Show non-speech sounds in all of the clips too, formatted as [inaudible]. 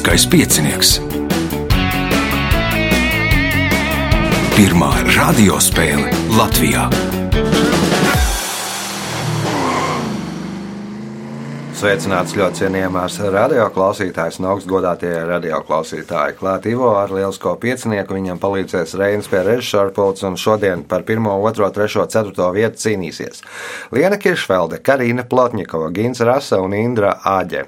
Lieliskais piecinieks. Pirmā radiospēle Latvijā. Sveicināts ļoti cienījamās radioklausītājas un augstgadātie radioklausītāji. Klāt Ivo ar lielisko piecinieku viņam palīdzēs Reinas pie režisora pults un šodien par 1, 2, 3, 4 vietu cīnīsies Liena Kiršfelde, Karina Plotņikova, Gins Rasa un Indra Āģe.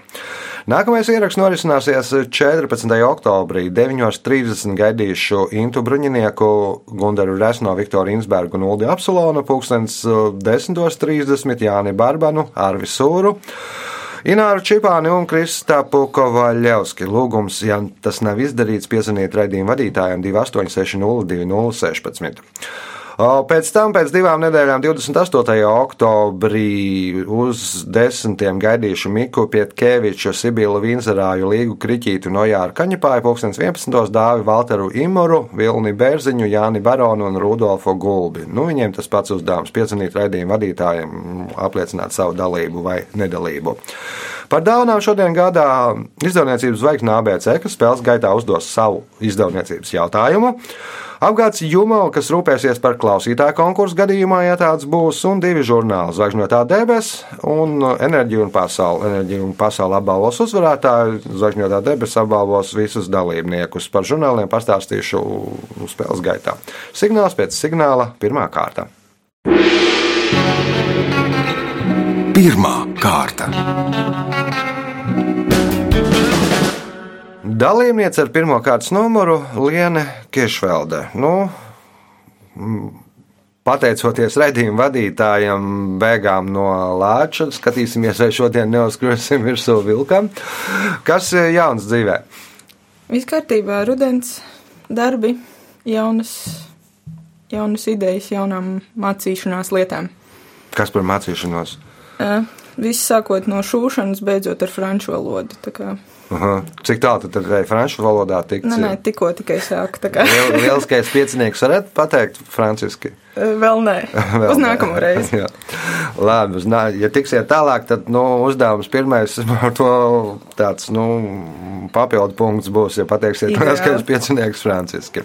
Nākamais ieraksts norisināsies 14. oktobrī. 9.30 gaidīšu Intu Bruņinieku, Gundaru Resno, Viktoru Insbergu un Uldi Apsolonu, pulkstens 10.30 Jāni Barbanu, Arvi Sūru. Ināru Čipāni un Kristapu Kovaļevski. Lūgums, ja tas nav izdarīts, piezvaniet raidījuma vadītājiem 286 0216. Pēc tam, pēc divām nedēļām, 28. oktobrī, uz desmitiem gaidīšu Miku Pietkeviču, Sibilu Vinzerāju, Līgu Kriķītu, Nojāru Kaņepāju, pulkstens 11. dāvi Valteru Imoru, Vilni Bērziņu, Jāni Baronu un Rudolfu Gulbi. Nu, viņiem tas pats uzdevums - piezvanīt raidījuma vadītājiem, apliecināt savu dalību vai nedalību. Par dāvanām šodien gādā izdevniecības zvaigznes ABC, kas spēles gaitā uzdos savu izdevniecības jautājumu. Apgāds Jumala, kas rūpēsies par klausītāju konkursu gadījumā, ja tāds būs, un divi žurnāli - Zvaigžņotā debes un Enerģija un pasaule. Enerģija un pasaule apbalvos uzvarētāju, Zvaigžņotā debes apbalvos visus dalībniekus. Par žurnāliem pastāstīšu spēles gaitā. Signāls pēc signāla pirmā kārta. Pirmā kārta. Dalībniece ar pirmā kārtas numuru Liene Kiršvelde. Nu, pateicoties redzējuma vadītājam, beigām no lāča, skatīsimies, vai šodien neuzskrosim virsū vilkam. Kas ir jauns dzīvē? Viss kārtībā, rudens, darbi, jaunas, jaunas idejas, jaunām mācīšanās lietām. Kas par mācīšanos? Uh, viss sākot no šūšanas, beidzot ar franču valodu. Aha. Cik tālu tad arī franču valodā tikt? Nē, nē, tikko tikai sāku. Liel, lieliskais piecinieks varat pateikt franciski? Vēl nē, [laughs] Vēl uz nākamo reizi. [laughs] Labi, uz, ja tiksiet tālāk, tad nu, uzdevums pirmais [laughs] to tāds nu, papildu punkts būs, ja pateiksiet lieliskais piecinieks franciski.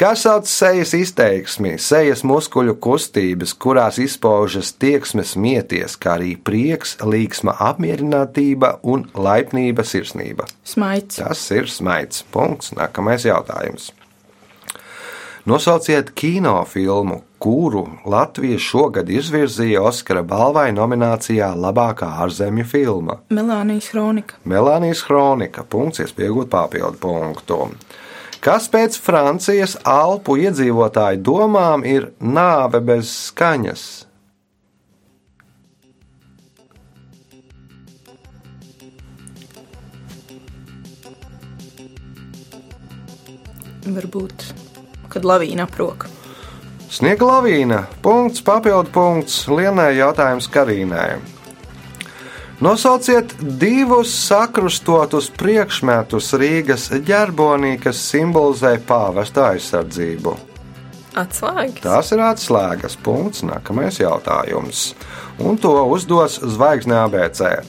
Kā sauc sejas izteiksmi, sejas muskuļu kustības, kurās izpaužas tieksmes mieties, kā arī prieks, līksma apmierinātība un laipnība sirsnība? Smaids. Tas ir smaids. Punkts. Nākamais jautājums. Nosauciet kinofilmu, kuru Latvija šogad izvirzīja Oskara balvai nominācijā Labākā ārzemju filma. Melānijas kronika. Melānijas kronika. Punkts, iespējot papildu punktu. Kas pēc Francijas alpu iedzīvotāju domām ir nāve bez skaņas? Varbūt, kad lavīna aprok. Sniega lavīna. Punkts, papildu punkts. Lienai jautājums Karīnai. Nosauciet divus sakrustotus priekšmetus Rīgas ģerbonī, kas simbolizē pāvesta aizsardzību. Atslēgas. Tās ir atslēgas. Punkts. Nākamais jautājums. Un to uzdos Zvaigzne ABC.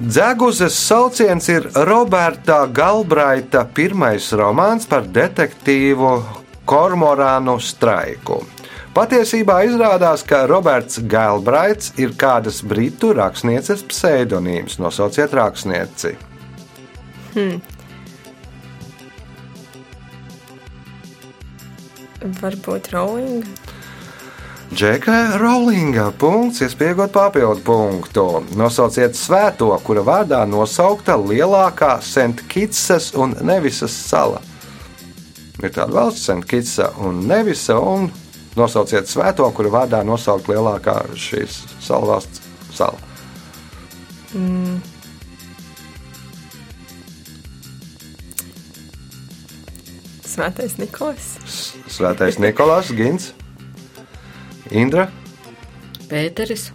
Dzeguzes sauciens ir Roberta Galbraita pirmais romāns par detektīvu kormorānu straiku. Patiesībā izrādās, ka Roberts Galbraits ir kādas britu rakstnieces pseidonīms. Nosauciet rakstnieci. Hmm. Varbūt Rowling. Džeka Rowlinga punkts, iespējot papildu punktu. Nosauciet svēto, kura vārdā nosaukta lielākā Sentkitsas un Nevisas sala. Ir tāda valsts, Sentkitsa un Nevisa, un nosauciet svēto, kura vārdā nosaukt lielākā šīs salvalsts sala. Mm. Svētais Nikolais. Svētais Nikolais, Gins, Indra, Pēteris,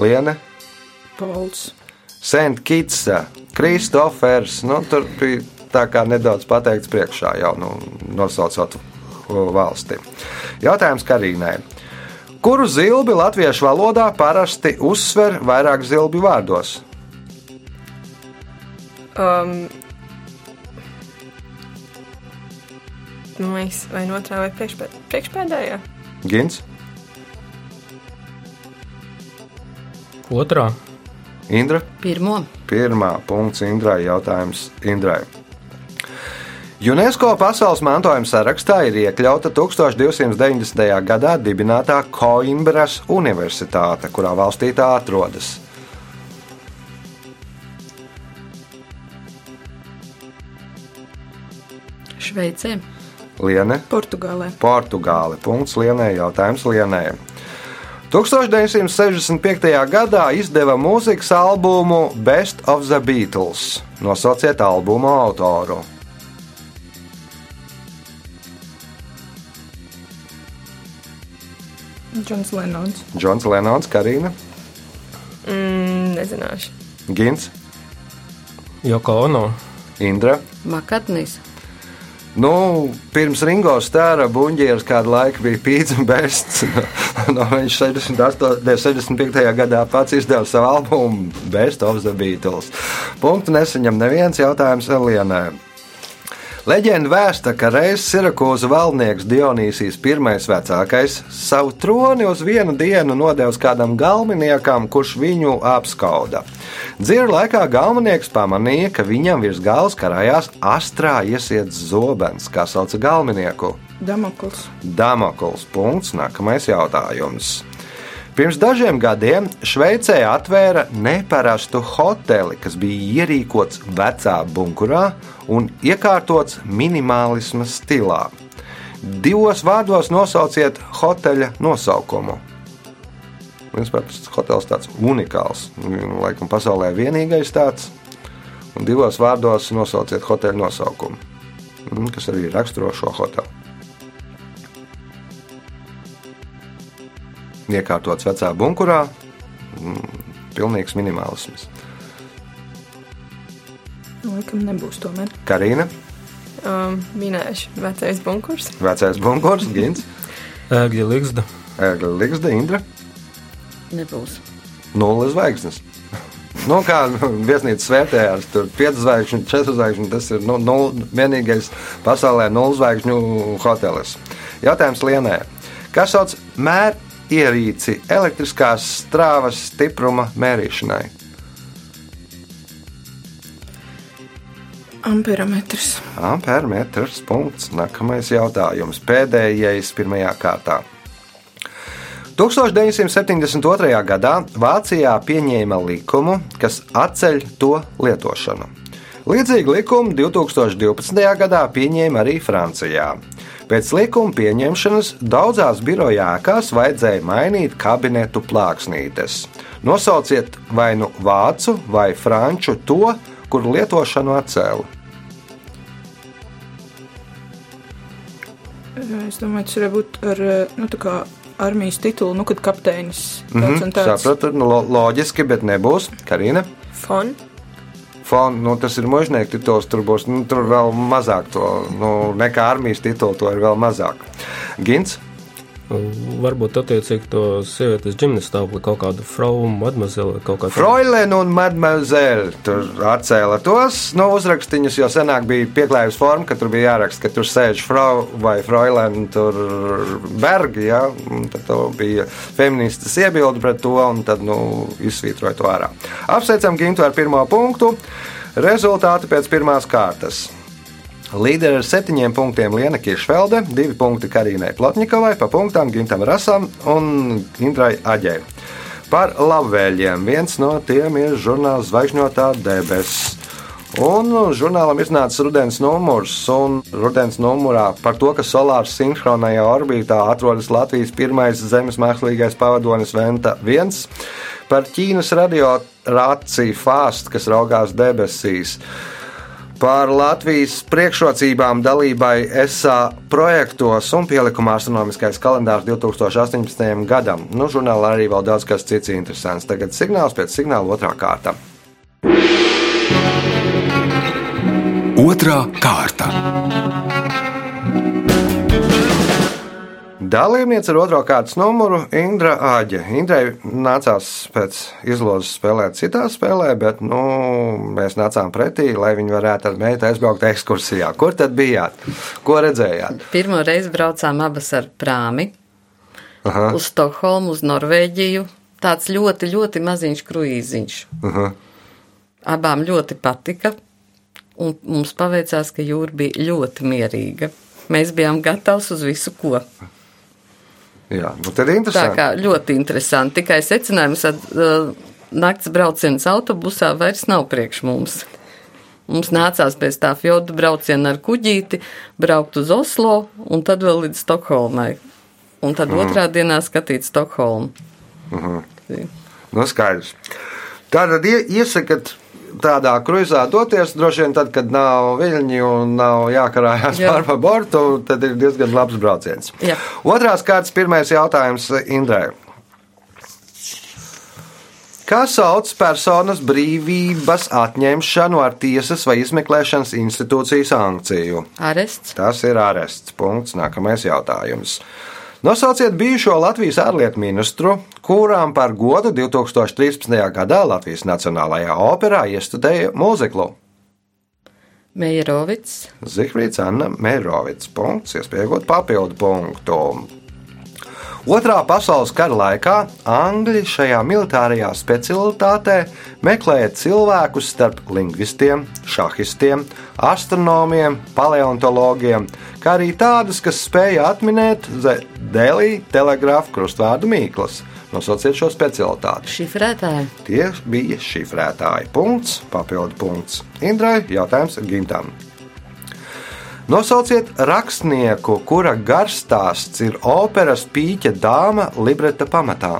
Liene, Pauls, Sanktkrits, Kristofers. Nu, tur bija tā kā nedaudz pateikts priekšā jau nu, nosaucot valsti. Jautājums Karīnai. Kuru zilbi latviešu valodā parasti uzsver vairāk zilbi vārdos? Um, nu, es vai no otrā vai priekšpēdējā? Gins. Otrā. Indra. Pirmo. Pirmā punkts Indrai. Jautājums Indrai. UNESCO pasaules mantojuma sarakstā ir iekļauta 1290. gadā dibinātā Coimbras Universitāte, kurā valstī tā atrodas. Šveicē. Liene, Portugālē. Portugāle. Punkts Lienē. Jautājums Lienē. 1965. gadā izdeva mūzikas albumu Best of the Beatles. Nosauciet albumu autoru. Džons Lenons. Džons Lenons, Karina, Mm, nezināšu. Gins, Joko Ono. Indra. Makatnis. Nu, pirms Ringo Stēra buļģieris kādu laiku bija Pīts un Bests. [laughs] [laughs] no, viņš 68, 65. gadā pats izdeva savu albumu Best of the Beatles. Punktu nesaņem neviens jautājums Elienai. Leģenda vēsta, ka reizes Sirakūza valdnieks Dionīsijas I vecākais savu troni uz vienu dienu nodevis kādam galvenajam, kurš viņu apskauda. Dzīves laikā galvenais pamanīja, ka viņam virs galvas karājās astrā iesiets zobens, kā sauca galvenieku. Damokls. Damokls. Punkts. Nākamais jautājums. Pirms dažiem gadiem Šveicē atvēra neparastu hoteli, kas bija ierīkots vecā bunkurā un iekārtots minimālisma stilā. Divos vārdos nosauciet hoteļa nosaukumu. Vispār tas hotels tāds unikāls, nu, laikam pasaulē vienīgais tāds. Un divos vārdos nosauciet hoteļa nosaukumu, Mm, kas arī raksturo šo hotelu. Iekārtots vecā bunkurā. Mm, Pilnīgs minimālisms. Laikam nebūs tomēr. Karina, Um, minēšu, vecais bunkurs. vecais bunkurs, Gins, Ēgļa Ligzda. Ērgļa Ligzda, Indra, Nebūs. nulles zvaigznes. [laughs] Nu, kā viesnīcas vērtējās, tur 5 zvaigžņu, 4 zvaigžņu. Tas ir nu, nul, vienīgais pasaulē nulles zvaigžņu hotelis. Jautājums Lienē. Kas sauc mēr ierīci elektriskās strāvas stipruma mērīšanai? Amperometrs. Ampermetrs. Punkts. Nākamais jautājums. Pēdējais pirmajā kārtā. 1972. gadā Vācijā pieņēma likumu, kas atceļ to lietošanu. Līdzīgi likumu 2012. gadā pieņēma arī Francijā. Pēc likuma pieņemšanas daudzās biroja ēkās vajadzēja mainīt kabinetu plāksnītes. Nosauciet vai nu vācu vai franču to, kur lietošanu atcēla. Es domāju, tas varētu būt ar nu, tā kā armijas titulu, nu, kad kapteinis Mm tāds -hmm, un tāds. Sapratu, nu, lo loģiski, bet nebūs. Karina. Fon. Fon, nu, tas ir mūžnieku tituls, tur būs nu, tur vēl mazāk to, nu, nekā armijas titulu, to ir vēl mazāk. Gins, Varbūt attiecīgi to sievietes ģimenes stāvokli kaut kādu frau, mademoiselle, kaut kā tādu. Froilēn un Mademoiselle tur atcēla tos nu, uzrakstīņus, jo senāk bija pieklājības forma, ka tur bija jāraksta, ka tur sēž frau vai Froilēn, tur bergi, ja, tad to bija feministas iebildi pret to, un tad, nu, izsvītroja to ārā. Apsveicam Gintu ar pirmo punktu. Rezultāti pēc pirmās kārtas. Līderi ar septiņiem punktiem Liena Kiršvelde, divi punkti Karīnai Plotņikovai, pa punktām Gintam Rasam un Indrai Aģei. Par labvēliem viens no tiem ir žurnāls Zvaigžņotā debesis. Un žurnālam iznāca rudens numurs, un rudens numurā par to, ka Solārs sinhronajā orbītā atrodas Latvijas pirmais zemes mākslīgais pavadonis Venta 1, par Ķīnas radiorāciju fāstu, kas raugās debesīs par Latvijas priekšrocībām dalībai ESA projektos un pielikumā astronomiskais kalendārs 2018. gadam. Nu, žurnālā arī vēl daudz kas cits interesants. Tagad signāls pēc signāla otrā kārta. Otra kārta. Dalībniece ar otro kārtas numuru Indra Āģe. Indrai nācās pēc izlozes spēlēt citā spēlē, bet nu, mēs nācām pretī, lai viņi varētu ar meitu aizbraukt ekskursijā. Kur tad bijāt? Ko redzējāt? Pirmo reizi braucām abas ar prāmi Aha, uz Stokholmu, uz Norvēģiju. Tāds ļoti, ļoti maziņš kruīziņš. aha. Abām ļoti patika, un mums paveicās, ka jūra bija ļoti mierīga. Mēs bijām gatavi uz visu, ko. Jā, nu tad Tā interesanti. kā ļoti interesanti. Tikai secinājums, ka uh, nakts brauciens autobusā vairs nav priekš mums. Mums nācās pēc tā fjorda brauciena ar kuģīti braukt uz Oslo un tad vēl līdz Stokholmai. Un tad mm. otrā dienā skatīt Stokholmu. Nu, skaidrs. Tātad ie- iesakat tādā kruīzā doties, droši vien tad, kad nav viļņi un nav jākarājās Jā. pār bortu, tad ir diezgan labs brauciens. Jā. Otrās kārtas pirmais jautājums Indrai. Kā sauc personas brīvības atņemšanu ar tiesas vai izmeklēšanas institūcijas sankciju? Arests. Tas ir arests. Punkts. Nākamais jautājums. Nosauciet bijušo Latvijas ārlietu ministru, kurām par godu 2013. gadā Latvijas Nacionālajā operā iestudēja mūziklu. Meijerovits. Zifrīds Anna Mērovits. Punkts, iespējot papildu punktu. Otrā pasaules kara laikā Angļi šajā militārajā specialitātē meklēja cilvēkus starp lingvistiem, šahistiem, astronomiem, paleontologiem, kā arī tādus, kas spēja atminēt Delī telegrāfu krustvārdu mīklas. Nosauciet šo specialitāti. Šifrētāji. Tie bija šifrētāji. Punkts, papildu punkts. Indrai jautājums Gintam. Nosauciet rakstnieku, kura garstāsts ir operas pīķa dāma libreta pamatā.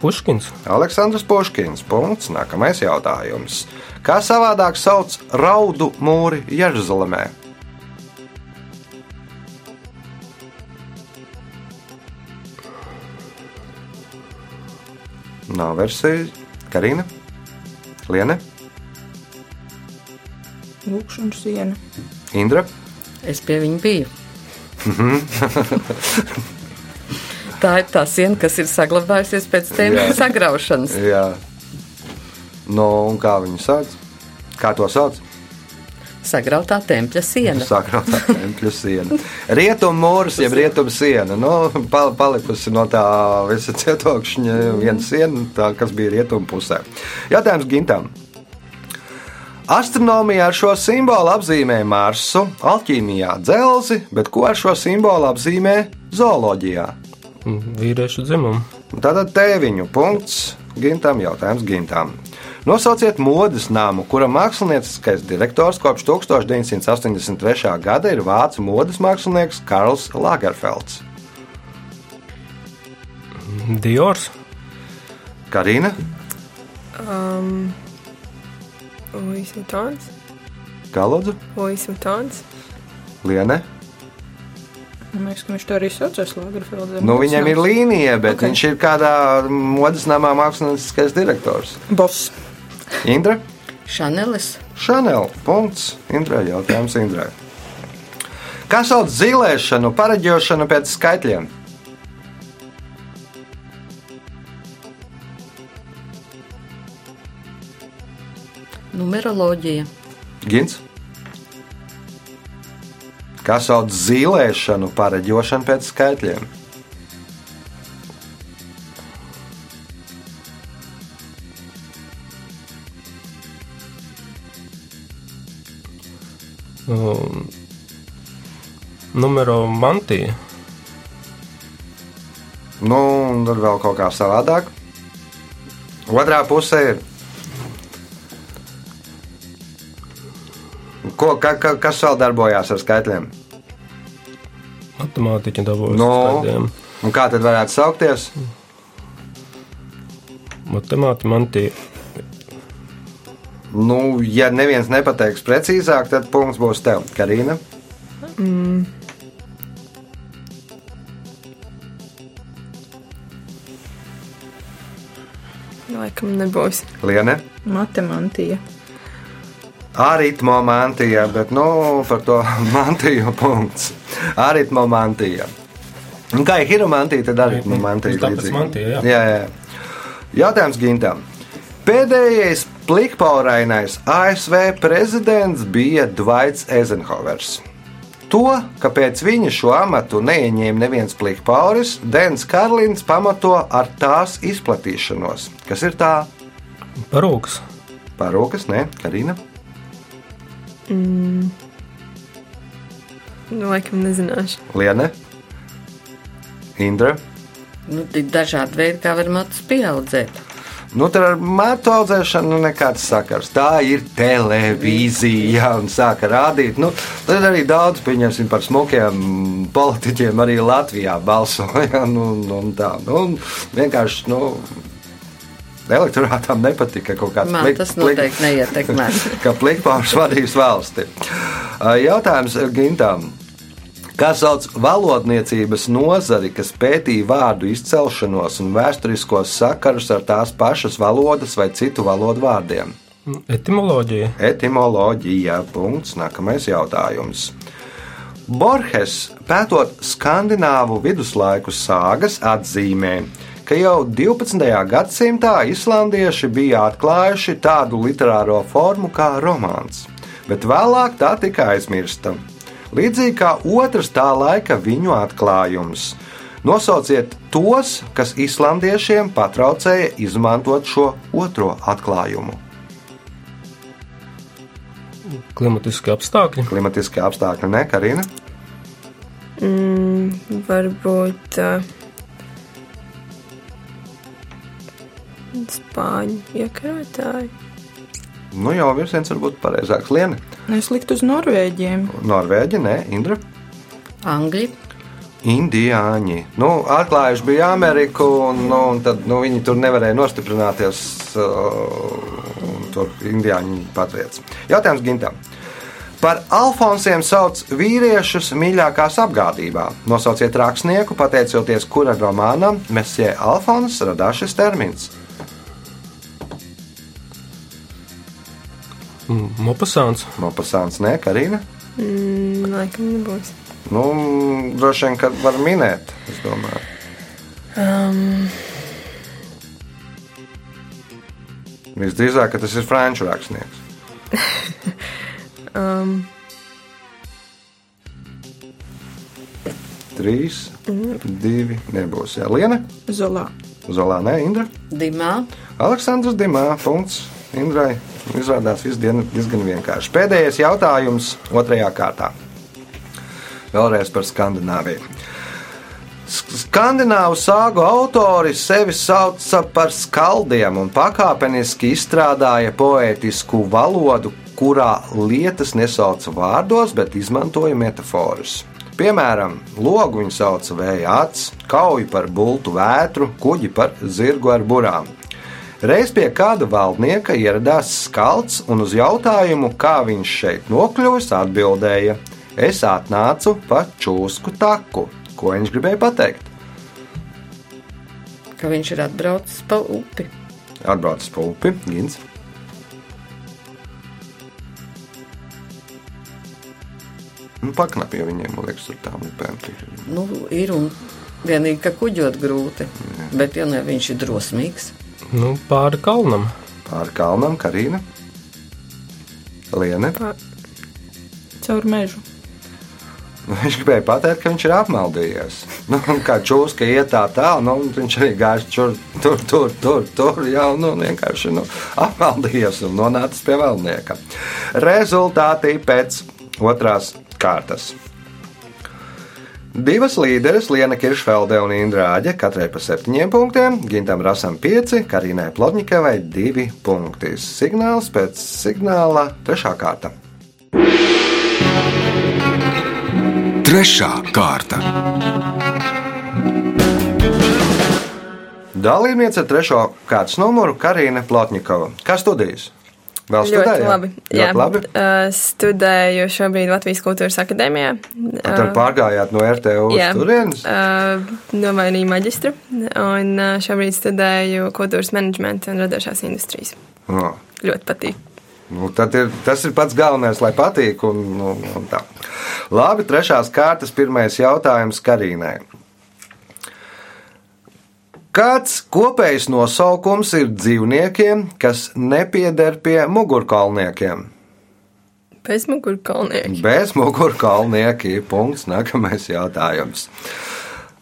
Puškins, Aleksandrs Puškins. Punkts. Nākamais jautājums. Kā savādāk sauc raudu mūri Jeruzalemē? Nav versija. Karina, Liene, Lūkšana siena. Indra. Es pie viņa biju. [laughs] tā ir tā siena, kas ir saglabājusies pēc tēmas sagraušanas. Jā. Nu, un kā viņu sauc? Kā to sauc? Sagrautā tempļa siena. Sakrāta [laughs] tempļa siena. Rietummūris, jeb rietumu siena. Nu, pal- palikusi no tā visa cietokšņa viena siena, tā, kas bija rietumu pusē. Jautājums Gintam. Astronomijā ar šo simbolu apzīmē Marsu, alķīmijā dzelzi, bet ko ar šo simbolu apzīmē zooloģijā? mm, vīriešu dzimumu. Tātad tēviņu punkts Gintam, jautājums Gintam. Nosauciet modes nāmu, kura mākslinieckais direktors kopš 1983. gada ir vācu modes mākslinieks Karls Lagerfelds. Diors, Karina, Um, Louis Vuittons. Kalodzu, Louis Vuittons. Liene. Man liekas, ka viņš to arī saucās Lagerfeldē. Nu, viņam ir līnija, bet Ok. okay. viņš ir kādā modes namā mākslinieckais direktors. Boss. Indra, Šanelis. Šanel. Punkts. Indra, jautājums Indrai. Kā sauc zilēšanu, pareģošanu pēc skaitļiem? Numeroloģija. Gins. Kā sauc zīlēšanu, pareģošanu pēc skaitļiem? um, numero mantija, Nu, un tad vēl kaut kā savādāk. Otrā pusē ir. Ko, ka, ka, kas vēl darbojās ar skaitļiem? matemātiķa dabūjas No. skaidriem. Un kā tad varētu saukties? Matemāti mantija, Nu, ja neviens nepateiks precīzāk, tad punkts būs tev, Karina. Laikam nebūs. Liene. Matemantija. Aritmo mantija, bet nu, par to [laughs] mantiju punkts. Aritmo mantija. Un kā ir hiromantija, tad arī nu, mantija Tāpēc mantija, jā. jā, jā. Jautājums Gintam. Pēdējais plikpaurainais ASV prezidents bija Dvaits Eizenhovers. To, ka pēc viņa šo amatu neieņēma neviens plikpauris, Dens Karlins pamato ar tās izplatīšanos. Kas ir tā? Parūks. Parūkas, ne, Karina? Nu, laikam nezināšu. Liene? Indra? Nu, ir dažādi veidi, kā var matus pieaudzēt. Nu, tur ar mātu audzēšanu nekāds sakars. Tā ir televīzija, un sāka rādīt. Nu, tad arī daudz, pieņemsim, par smukiem politiķiem arī Latvijā balsoja. [laughs] Nu, nu, tā, nu, vienkārši, nu, elektorātam nepatika kaut kāds Man tas noteikti neietekmēs. [laughs] ka plikpārs vadīs valsti. Jautājums Gintam. Kā sauc valodniecības nozari, kas pētīja vārdu izcelšanos un vēsturiskos sakarus ar tās pašas valodas vai citu valodu vārdiem? Etimoloģija. Etimoloģija. Punkts. Nākamais jautājums. Borges, pētot skandināvu viduslaiku sāgas, atzīmē, ka jau 12. gadsimtā islandieši bija atklājuši tādu literāro formu kā romāns, bet vēlāk tā tika aizmirsta. Līdzīgi kā otrs tā laika viņu atklājums. Nosauciet tos, kas islandiešiem patraucēja izmantot šo otro atklājumu. Klimatiski apstākļi. Klimatiskie apstākļi, ne Karina? Mm, varbūt uh, spāņu iekarotāji. Nu, jau virziens varbūt pareizāks. Liena, Es liktu uz Norvēģiem. Norvēģi, ne Indra. Angļi. Indiāņi. Nu, atklājuši bija Ameriku, un, nu, un tad nu, viņi tur nevarēja nostiprināties. Uh, tur indiāņi patriec. Jautājums Gintam. Par Alfonsiem sauc vīriešus mīļākās apgādībā. Nosauciet rakstnieku, pateicoties kura romānam Messie Alfons radās šis termins. Mopasāns. Mopasāns, ne Karina? Mm, laikam nebūs. Nu, droši vien, ka var minēt, es domāju. Um, Visdrīzāk, ka tas ir franču rakstnieks. [laughs] um, Trīs, divi, nebūs. Jā, Liena, Zolā. Zolā, nē, Indra. Dimā. Aleksandrs Dimā, punkts Indrai. Izrādās viss diezgan vienkārši. Pēdējais jautājums otrajā kārtā. Vēlreiz par Skandināviju. Sk- Skandināvu sāgu autori sevi sauca par skaldiem un pakāpeniski izstrādāja poētisku valodu, kurā lietas nesauca vārdos, bet izmantoja metafāras. Piemēram, logu viņi sauca vēja acis, kauju par bultu vētru, kuģi par zirgu ar burām. Reiz pie kāda valdnieka ieradās skalds un uz jautājumu, kā viņš šeit nokļuvis, atbildēja: Es atnācu pa čūsku taku. Ko viņš gribēja pateikt? Ka viņš ir atbraucis pa upi. Atbraucis pa upi, Gins. Nu, paknapi jau viņiem, man liekas, ar tām tik- Nu, ir un vienīgi, ka kuģot grūti. Bet, ja ne viņš ir drosmīgs, Nu, pāri kalnam. Pāri kalnam, Karina. Liene. Caur mežu. Viņš gribēja pateikt, ka viņš ir apmaldījies. Nu, kā čūska iet tā tālu, nu, viņš arī gāja tur, tur, tur, tur, tur jau nu, vienkārši nu, apmaldījies un nonācis pie valdnieka. Rezultāti pēc otrās kārtas. Divas līderes, Liena Kiršfelde un Indra Āģe, katrai pa septiņiem punktiem, Gintam Rasam pieci, Karīnai Plodņikavai divi punkti. Signāls pēc signāla trešā kārta. Trešā kārta. Dalībniece ar trešo kārtas numuru Karina Plotnikova. Kā studijas? Vēl ļoti studēja? labi. Ļoti labi. Uh, studēju šobrīd Latvijas Kultūras Akadēmijā. Tad pārgājāt no RTU Jā. turienes. Uh, nomainīju maģistru un uh, šobrīd studēju kultūras menedžmentu un radošās industrijas. Oh. Ļoti patīk. Nu, ir, tas ir pats galvenais, lai patīk. Un, un, un tā. Labi, trešās kārtas pirmais jautājums Karīnai. Kāds kopējs nosaukums ir dzīvniekiem, kas nepieder pie mugurkaulniekiem? Bezmugurkalnieki. Bez mugurkaulnieki. Punkts. Nākamais jautājums.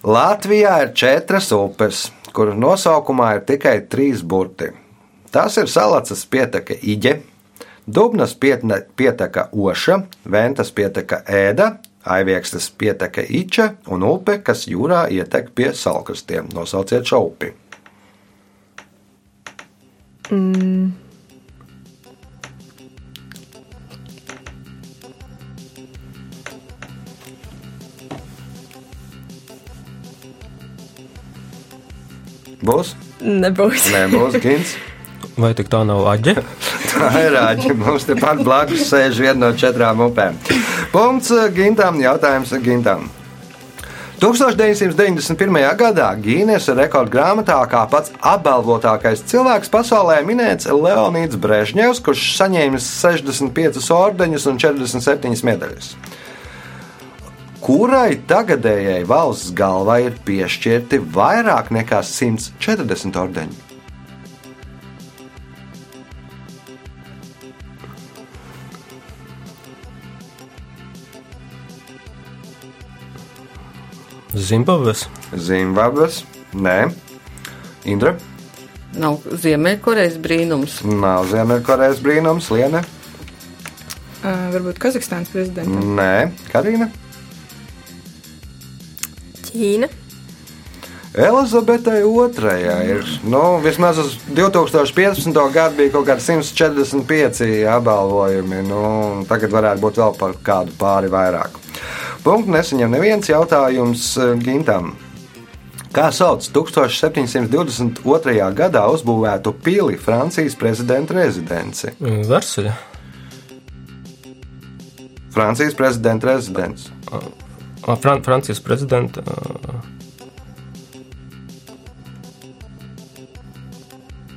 Latvijā ir četras upes, kuru nosaukumā ir tikai trīs burti. Tās ir salacas pieteka Iģe, Dubnas pietne, pieteka Oša, Ventas pieteka Ēda, Aiviekstas pieteka Iča un upe, kas jūrā ietek pie salkrastiem. Nosauciet šo upi. Būs? Nebūs. Nebūs Gins. [laughs] Vai tā nav aģe? [laughs] Tā ir rāģi. Mums tepat blakus sēž viena no četrām upēm. Punkts eh, Gintam. Jautājums Gintam. 1991. gadā Gīnesa rekorda grāmatā kā pats apbalvotākais cilvēks pasaulē minēts Leonīds Brežņevs, kurš saņēmis 65 ordeņus un 47 medaļas. Kurai tagadējai valsts galvai ir piešķirti vairāk nekā 140 ordeņi? Zimbabves. Zimbabves, nē, Indra, Nav Ziemeļkorejas brīnums. nav Ziemeļkorejas brīnums, Liene, Uh, varbūt Kazahstānas prezidents. nē, Karina. Ķīna. Elizabetei otrajai ir, nu, vismaz uz 2015. gadu bija kaut kādi 145 apbalvojumi. Nu, tagad varētu būt vēl par kādu pāri vairāk. Punktu nesaņem neviens jautājums eh, Gintam. Kā sauc 1722. gadā uzbūvētu pili Francijas prezidenta rezidenci? Versaļa. Francijas prezidenta rezidents. Fran Francijas prezidenta.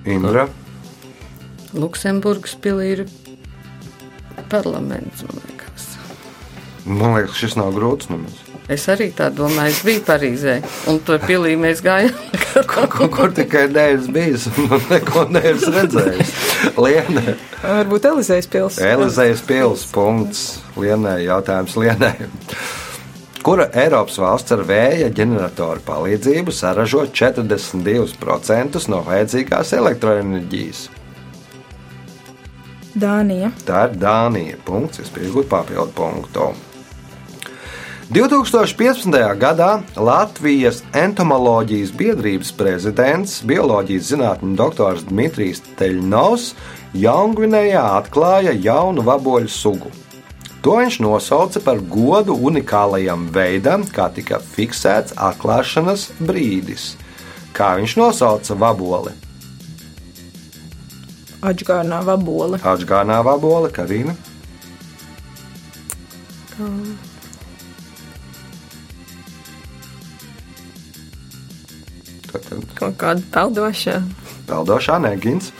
Indra. Luksemburgas pilī ir parlaments, man. Man liekas, šis nav grūts nemaz. Es arī tā domāju, es biju Parīzē, un tur pilī mēs gājām. [laughs] Kur, kur tikai neesmu bijis un neko neesmu redzējis. Lienē, Varbūt Elizejas pils. Elizejas pils, punkts. Lienē, jautājums Lienē. Kura Eiropas valsts ar vēja ģeneratoru palīdzību saražo 42% no vajadzīgās elektroenerģijas? Dānija. Tā ir Dānija. Punkts, es pieņemu papildu punktu. 2015. gadā Latvijas entomoloģijas biedrības prezidents, bioloģijas zinātņu doktors Dmitrijs Teļņovs Jaungvinējā atklāja jaunu vaboļu sugu. To viņš nosauca par godu unikālajam veidam, kā tika fiksēts atklāšanas brīdis. Kā viņš nosauca vaboli? Atgādnā vabole. Atgādnā vabole, Karina. Tātad Kaut kāda peldoša. peldošā negins,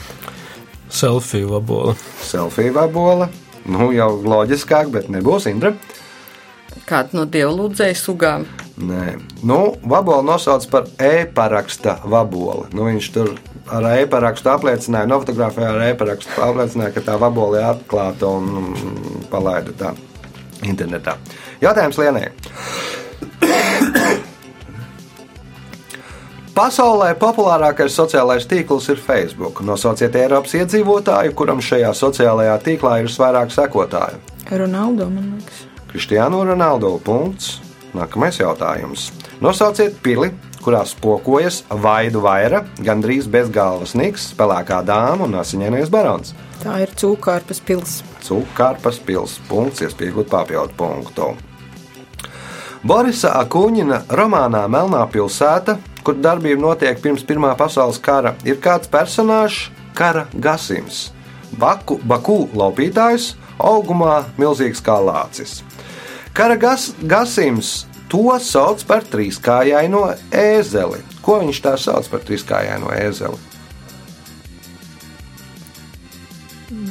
Selfiju vabola. selfija vabola. Nu, jau loģiskāk, bet nebūs Indra. Kāda no dievlūdzēju sugām? Nē, nu, vaboli nosauc par e-paraksta vaboli. Nu, viņš tur ar e-parakstu apliecināja, nofotografēja ar e-parakstu, apliecināja, ka tā vabola ir atklāta un palaida tā internetā. Jautājums Lienai. Pasaulē populārākais sociālais tīkls ir Facebook. Nosauciet Eiropas iedzīvotāju, kuram šajā sociālajā tīklā ir visvairāk sekotāju. Ronaldo, man liekas. Kristiāno Ronaldo. Punkts. Nākamais jautājums. Nosauciet pili, kurā spokojas vaidu vaira, gandrīz bez galvas niks, spēlēkā dāma un asiņainais barons. Tā ir Cūkārpas pils. Cūkārpas pils. Punkts, iespējot papildu punktu. Borisa Akuņina romānā Melnā pilsēta, kur darbība notiek pirms Pirmā pasaules kara, ir kāds personāžs, kara gasims. Baku, Baku laupītājs, augumā milzīgs kā lācis. Kara gas, gasims to sauc par trīskājaino ēzeli. Ko viņš tā sauc par trīskājaino ēzeli?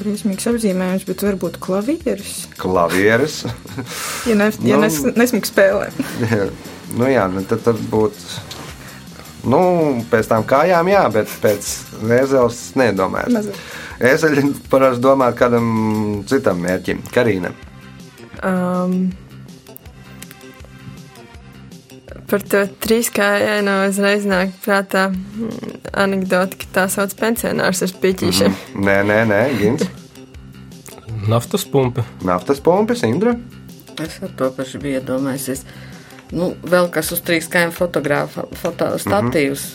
Briesmīgs apzīmējums, bet varbūt klavieris. Klavieres. [laughs] Ja, ne, ja Nu. nes, nesmīgi spēlē. [laughs] nu jā, nu tad, tad būtu Nu, pēc tam kājām, jā, bet pēc vēzeles nedomāju. Mazliet. Ezeļi parasti domā kādam citam mērķim, Karīna. Um, par to trīskājienu uzreiz nāk prātā mm, anekdoti, ka tā sauc pensionārs ar spiķīšiem. Nē, nē, nē, Gins. Naftas pumpi. Naftas pumpis, Indra. Es ar to pašu biju iedomājies. Nu, vēl kas uz trīs kājām fotogrāfa, fotostatīvs.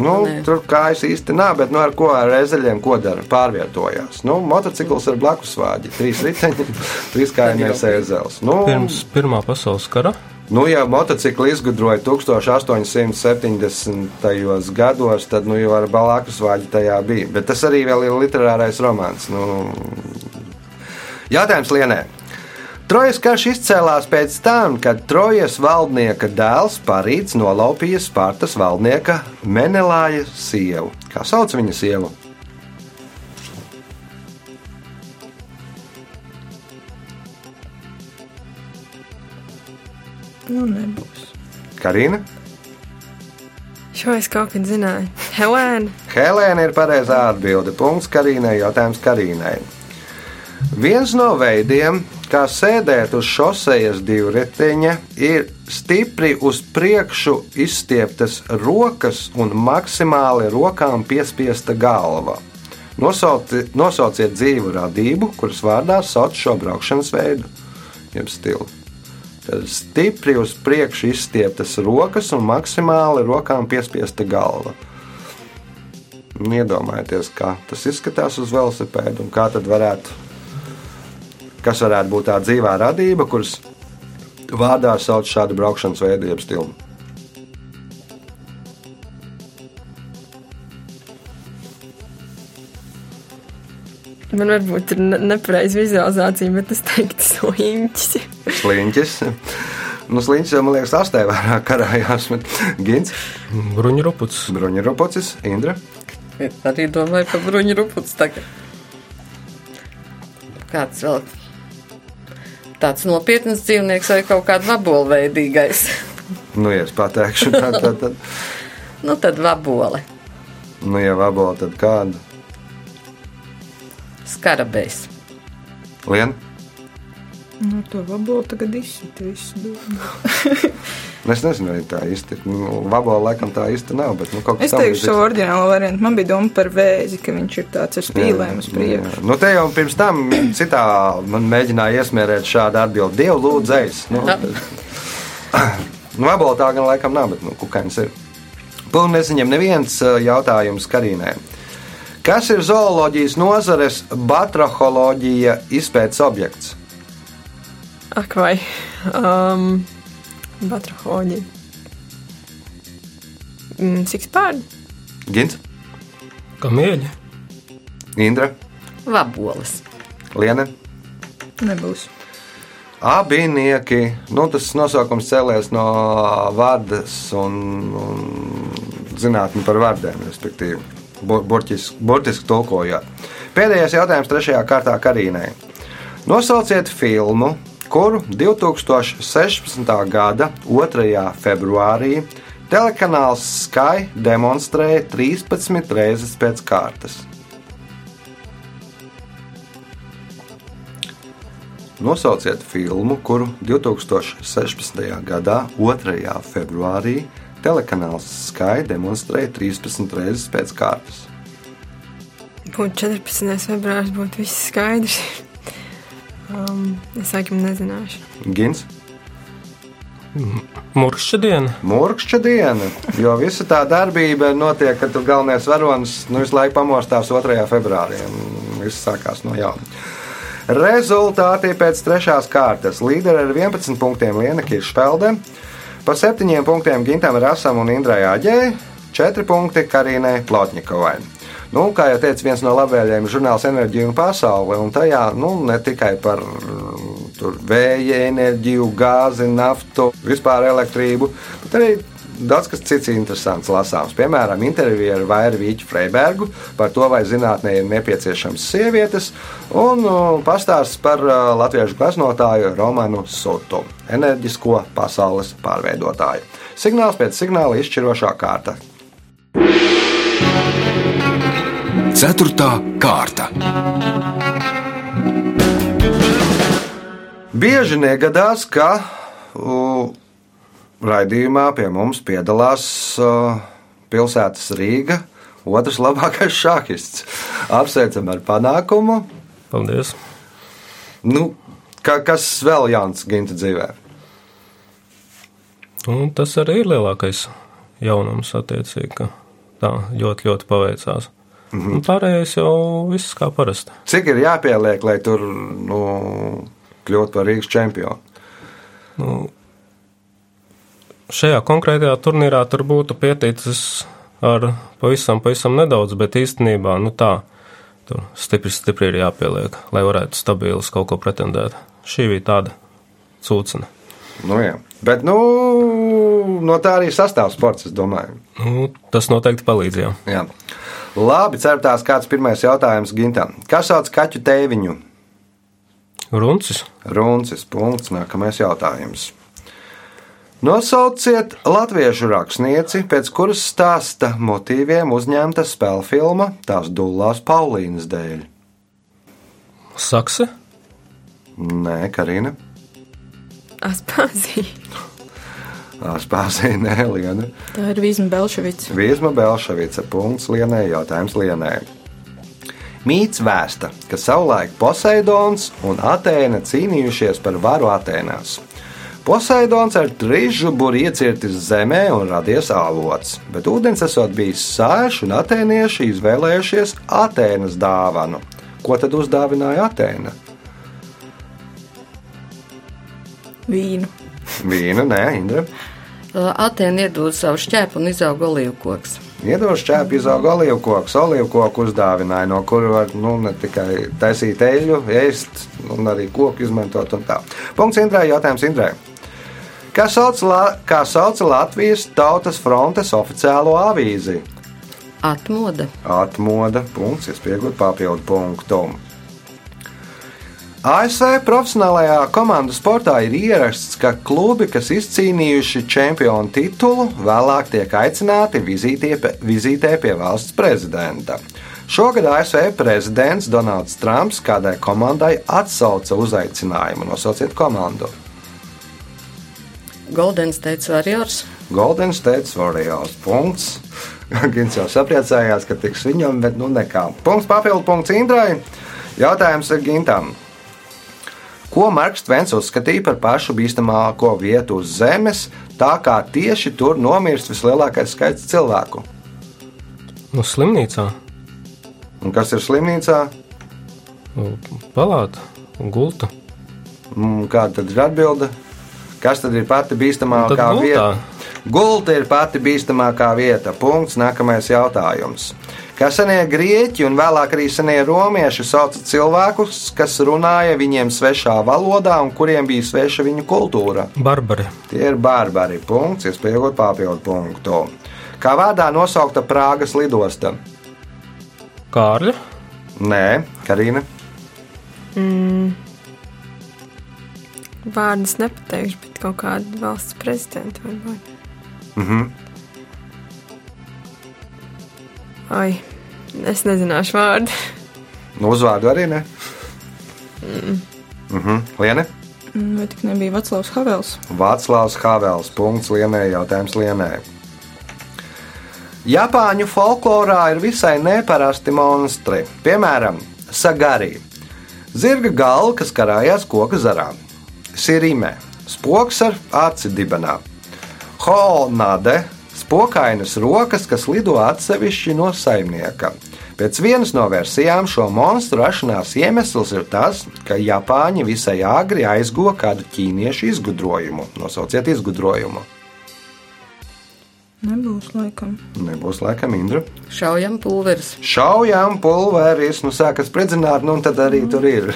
Nu, Nē. tur kājas īsti nav, bet nu, ar ko ar ezeļiem ko dara? Pārvietojās. Nu, motocikls ar blakus vāģi, trīs riteņi, [laughs] trīs kājamies ezels. Nu, Pirms Pirmā pasaules kara Nu, ja motocikli izgudroja 1870. gados, tad nu, jau ar balākus vāģi tajā bija. Bet tas arī ir literārais romāns. Nu... Jautājums Lienē. Trojas karš izcēlās pēc tam, kad Trojas valdnieka dēls Parīts nolaupīja Spartas valdnieka Menelāja sievu. Kā sauc viņa sievu? Nu, nebūs. Karina? Šo es kaut kad zināju. Helēna! Helēna ir pareizā atbilde. Punkts Karīnai, jautājums Karīnai. Viens no veidiem, kā sēdēt uz šosejas divriteņa, ir stipri uz priekšu izstieptas rokas un maksimāli rokām piespiesta galva. Nosauci, nosauciet dzīvu radību, kuras vārdā sauc šo braukšanas veidu, jeb stilu. Stipri uz priekšu izstieptas rokas un maksimāli rokām piespiesta galva. Un Iedomājieties, kā tas izskatās uz velosipēda un kā tad varētu, kas varētu būt tā dzīvā radība, kuras vārdā sauc šādu braukšanas veidu, jeb stilu. Man varbūt ir ne- nepareiza vizualizācija, bet es teiktu, sliņķis. Sliņķis. Nu, sliņķis jau, man liekas, astē vairāk karājās, bet Gins, bruņuruputs. Bruņurupocis, Indra. Arī domāju par bruņu rupuci tagad. Kāds vēl tāds nopietns dzīvnieks vai kaut kāda vabolveidīgais? Nu, ja es pateikšu, tad, tad, tad, [laughs] Nu, tad vabole, nu, ja vabola, tad kāda? Skarabējs. Lien? Nu, to vabolu tagad izsita visu domu. [laughs] Nu, Es nezinu, vai tā īsti ir. Nu, vabola laikam tā īsti nav, bet nu, Es teikšu savu oriģinālo variantu. Man bija doma par vēzi, ka viņš ir tāds ar spīlēm uz priekšu. Nu, te jau pirms tam [clears throat] citā man mēģināja iesmērēt šādu atbildi. Dievu lūdzējs. Nu, [clears throat] nu, vabola tā gan laikam nav, bet nu, kukainis ir. Un nesaņem neviens jautājums Karīnai. Kas ir zooloģijas nozares batraholoģija izpētes objekts? Ak, vai. Um, Batrahoģija. Mm, Sikspārdi. Gins, Kamieļi. Indra, Vaboles. Liene. Nebūs. Abinieki, nu, tas nosaukums cēlies no vārdas un, un zinātnē par vārdiem, respektīvi, bu- burķis- burtiski tulkojot. Pēdējais jautājums trešajā kārtā Karīnai. Nosauciet filmu, kuru 2016. gada 2. februārī telekanāls Sky demonstrēja 13 reizes pēc kārtas. Nosauciet filmu, kuru 2016. gadā 2. februārī telekanāls Sky demonstrēja 13 reizes pēc kārtas. Būtu 14. februāris, būtu viss skaidrs. [laughs] Um, es laikam nezināšu. Gins, Murkšķa diena. Mūrkšķa diena, jo visa tā darbība notiek, kad tur galvenais varonis nu, visu laiku pamostās 2. februārī. Viss sākās no jauna. Rezultāti pēc trešās kārtas. Līderi ar 11 punktiem Liena Kiršpelde, pa 7 punktiem Gintam Rasam un Indrai Aģē, 4 punkti Karīnai Plotņikovai. Nu, kā jau teicu, viens no labvēlējiem ir žurnāls Enerģija un pasaule, un tajā nu, ne tikai par mm, tur, vēja enerģiju, gāzi, naftu, vispār elektrību, bet arī daudz kas cits interesants lasāms. Piemēram, intervija ar Vairu Vīķu Freibergu par to, vai zinātnē ir nepieciešams sievietes, un uh, pastāsts par uh, latviešu gleznotāju Romanu Sutu, enerģisko pasaules pārveidotāju. Signāls pēc signāla izšķirošā kārta. Ceturtā kārta. Bieži negadās, ka uh, raidījumā pie mums piedalās uh, pilsētas Rīga, otrs labākais šāhists. Apsveicam ar panākumu. Paldies! Nu, ka, kas vēl Jānis Ginta dzīvē? Un tas arī ir lielākais jaunums, attiecīgi, ka tā ļoti, ļoti paveicās. Mm -hmm. Pārējais jau viss kā parasti. Cik ir jāpieliek, lai tur nu, kļūtu par Rīgas čempionu? Nu, šajā konkrētajā turnīrā tur būtu pieticis ar pavisam, pavisam nedaudz, bet īstenībā nu, tā, tur stipri, stipri ir jāpieliek, lai varētu stabili uz kaut ko pretendēt. Šī bija tāda cūcena. Nu, jā. Bet nu, no tā arī sastāv sports, es domāju. Nu, tas noteikti palīdzēja. Jā. Labi, certās kāds pirmais jautājums Gintam. Kas sauc kaķu tēviņu? Runcis. Runcis. Punkts. Nākamais jautājums. Nosauciet latviešu rakstnieci, pēc kuras stāsta motīviem uzņemta spēļu filma Tās dullās Paulīnas dēļ. Sakse? Nē, Karina. Aspāzija. Spāzija, nē, Liena. Tā ir Vīsma Belševica. Vīsma Belševica. Punkts Lienai. Jautājums Lienai. Mīts vēsta, ka savulaik Poseidons un Atēna cīnījušies par varu Atēnās. Poseidons ar trīsžuburi iecirtis zemē un radies avots, bet ūdens esot bijis sāļš un atēnieši izvēlējušies Atēnas dāvanu. Ko tad uzdāvināja Atēna? Vīnu. Vīnu, nē, Indra. Atēna iedod savu šķēpu un izauga olīvkoks. Iedodas čēpi, izauga olīvkoks, olīvkoku uzdāvināja, no kura var nu, ne tikai taisīt eļļu, ēst, un arī koku izmantot. un tā. Punkts Indrai, jautājums Indrai. Kā sauc, La, kā sauc Latvijas Tautas frontes oficiālo avīzi? Atmoda. Atmoda, punkts, iespējot papildu punktu. ASV profesionālajā komandu sportā ir ierasts, ka klubi, kas izcīnījuši čempionu titulu, vēlāk tiek aicināti vizītē, vizītē pie valsts prezidenta. Šogad ASV prezidents Donalds Trumps kādai komandai atsauca uzaicinājumu. Nosauciet komandu. Golden State Warriors. Golden State Warriors. Punkts. [laughs] Gins jau sapriecājās, ka tiks viņam, bet nu nekā. Punkts papildu punkts Indrai. Jautājums ir Gintam. Ko Marks Tvens uzskatīja par pašu bīstamāko vietu uz Zemes, tā kā tieši tur nomirst vislielākais skaits cilvēku? Nu, slimnīcā. Un kas ir slimnīcā? Nu, Palāta, gulta. Mm, Kāda tad ir atbilde? Kas tad ir pati bīstamākā vieta? Gulta ir pati bīstamākā vieta. Punkts. Nākamais jautājums. Kā senie grieķi un vēlāk arī senie romieši sauca cilvēkus, kas runāja viņiem svešā valodā un kuriem bija sveša viņu kultūra? Barbari. Tie ir barbari. Punkts, iespējot papildu punktu. Kā vārdā nosaukta Prāgas lidosta? Kārļa. Nē, Karina. Vārdus nepateikšu, bet kaut kādu valsts prezidentu varbūt. Mhm. Ai, es nezināšu vārdu. Nu, uzvārdu arī ne. Mhm. Liene. Mm, Vai tik nebija Vaclavs Havels? Vāclavs Havels. Punkts Lienē. Jautājums Lienē. Japāņu folklorā ir visai neparasti monstri. Piemēram, sagari. Zirga galva, kas karājās koka zarā. Sirime. Spoks ar aci dibenā. Honade. Spokainas rokas, kas lido atsevišķi no saimnieka. Pēc vienas no versijām šo monstru rašanās iemesls ir tas, ka Japāņi visai agri aizguva kādu ķīniešu izgudrojumu. Nosauciet izgudrojumu. Nebūs laikam. Nebūs laikam Indra. Šaujam pulveris. Šaujām pulveris, nu sākas spridzināt, nu un tad arī tur ir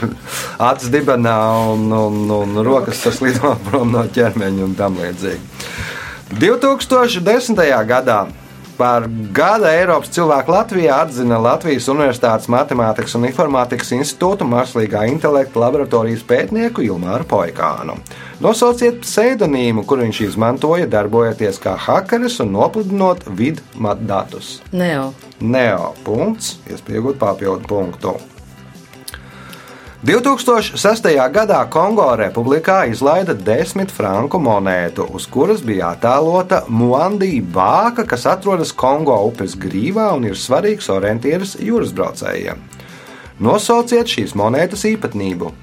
acis dibenā un, un, un rokas, kas lido [laughs] prom no ķermeņa un tam līdzīgi. 2010. gadā Par gada Eiropas cilvēku Latvijā atzina Latvijas Universitātes Matemātikas un Informātikas institūta mākslīgā intelekta laboratorijas pētnieku Ilmāru Poikānu. Nosauciet pseidonīmu, kur viņš izmantoja, darbojoties kā hakeris un nopludinot vidu datus. Neo. Neo. Punkts, iespējot papildu punktu. 2006. gadā Kongo republikā izlaida desmit franku monētu, uz kuras bija attēlota Muandī bāka, kas atrodas Kongo upes grīvā un ir svarīgs orientieris jūras braucējiem. Nosauciet šīs monētas īpatnību.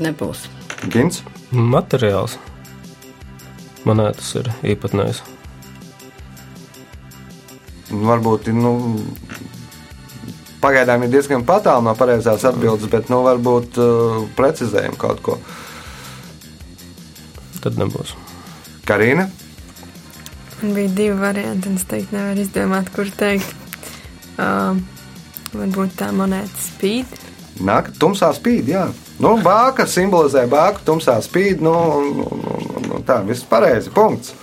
Nebūs. Gins, Materiāls. Monētas ir īpatnējs. varbūt nu, pagaidām ir diezgan tālu no pareizās atbildes, bet nu, varbūt uh, precizējam kaut ko. Tad nebūs. Karina, bija divi varianti, un es teiktu, nevaru izdomāt, kur teikt. Uh, varbūt tā monēta spīd. nāk, tumsā spīd, jā. Nu, bāka simbolizē bāku, tumsā spīd, nu, nu, nu, nu tā, viss pareizi, punkts.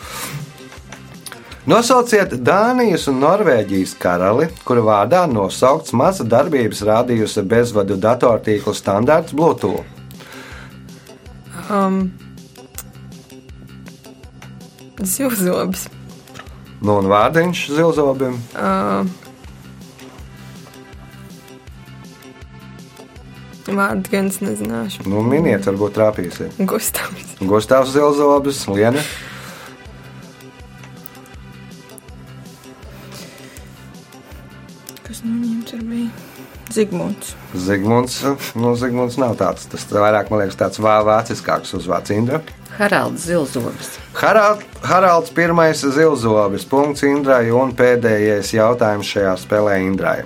Nosauciet Dānijas un Norvēģijas karali, kura vārdā nosaukts maza darbības rādījusi bezvadu datortīklu standārts Bluetooth. Um, Zivzobs. Nu, un vārdiņš zilzobim. Uh, Vārdu gan es nezināšu. Nu, miniet, varbūt trāpīsiet. Gustavs. Gustavs Zilzobis, Liena. Zigmunds. Zigmunds. Nu, Zigmunds nav tāds. Tas vairāk, man liekas, tāds vā- vāciskāks uzvārds Indra. Haralds Zilzobis. Harald, Haralds pirmais zilzobis. Punkts Indrai un pēdējais jautājums šajā spēlē Indrai.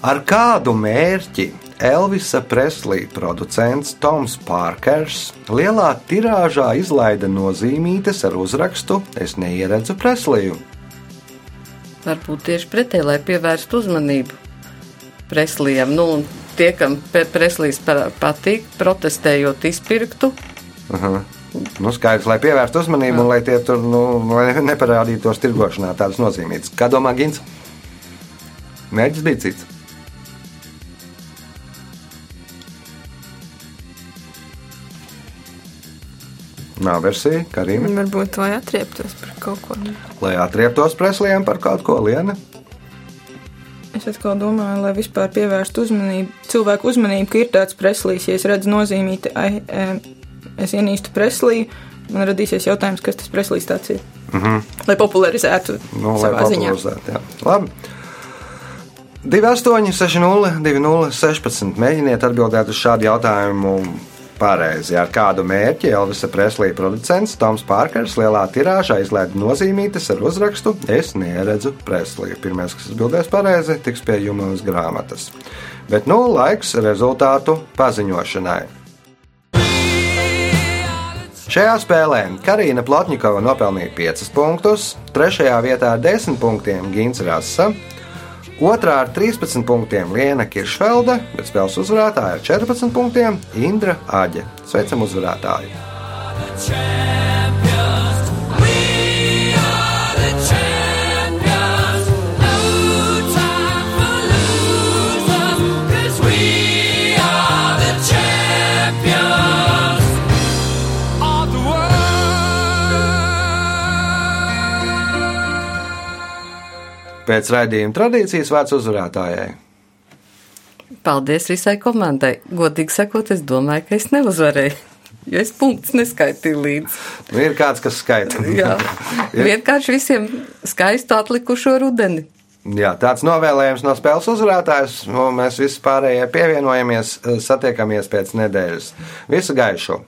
Ar kādu mērķi Elvisa Preslī producents Toms Parkers lielā tirāžā izlaida nozīmītes ar uzrakstu Es neieredzu Presliju? Varbūt tieši pretēji, lai pievērstu uzmanību Preslijam. Nu, un tie, kam pa- patīk, protestējot, izpirktu. Nu, skaidrs, lai pievērstu uzmanību un lai tie tur nu, lai neparādītos tirgošanā tādas nozīmītas. Kā domā Gins? Mērķis bija cits. Nav versija, kā arī Varbūt lai atrieptos par kaut ko. lai atrieptos preslijiem par kaut ko lienu. Es atkal domāju, lai vispār pievērstu uzmanību, cilvēku uzmanību, ka ir tāds preslīs, ja es redzu nozīmīti, ai, em, es ienīstu preslīju, man radīsies jautājums, kas tas preslīs tāds ir. Mm -hmm. Lai popularizētu Nu, lai savā ziņā. popularizētu, jā. Labi. 28, 60, 20, 16. Mēģiniet atbildēt uz šādu jautājumu pareizi. Ar kādu mērķi Elvisa Preslija producents Toms Parkers lielā tirāžā izlaida nozīmītes ar uzrakstu Es neredzu Presliju. Pirmais, kas atbildēs pareizi, tiks pie jums grāmatas. Bet nu laiks rezultātu paziņošanai. Šajā spēlē Karina Plotņikova nopelnīja 5 punktus, 3. vietā ar 10 punktiem Gins Rasa, 2. ar 13 punktiem Liena Kiršfelda, bet spēles uzvarētāja ar 14 punktiem Indra Aģe. Sveicam uzvarētāju! Pēc raidījuma tradīcijas vārds uzvarētājai. Paldies visai komandai. Godīgi sakot, es domāju, ka es neuzvarēju. Jo es punktus neskaitīju līdzi. Nu, ir kāds, kas skaita. Jā, [laughs] vienkārši visiem skaistu atlikušo rudeni. Jā, tāds novēlējums no spēles uzvarētājas. Nu, Mēs visi pārējie pievienojamies, satiekamies pēc nedēļas. Visu gaišu!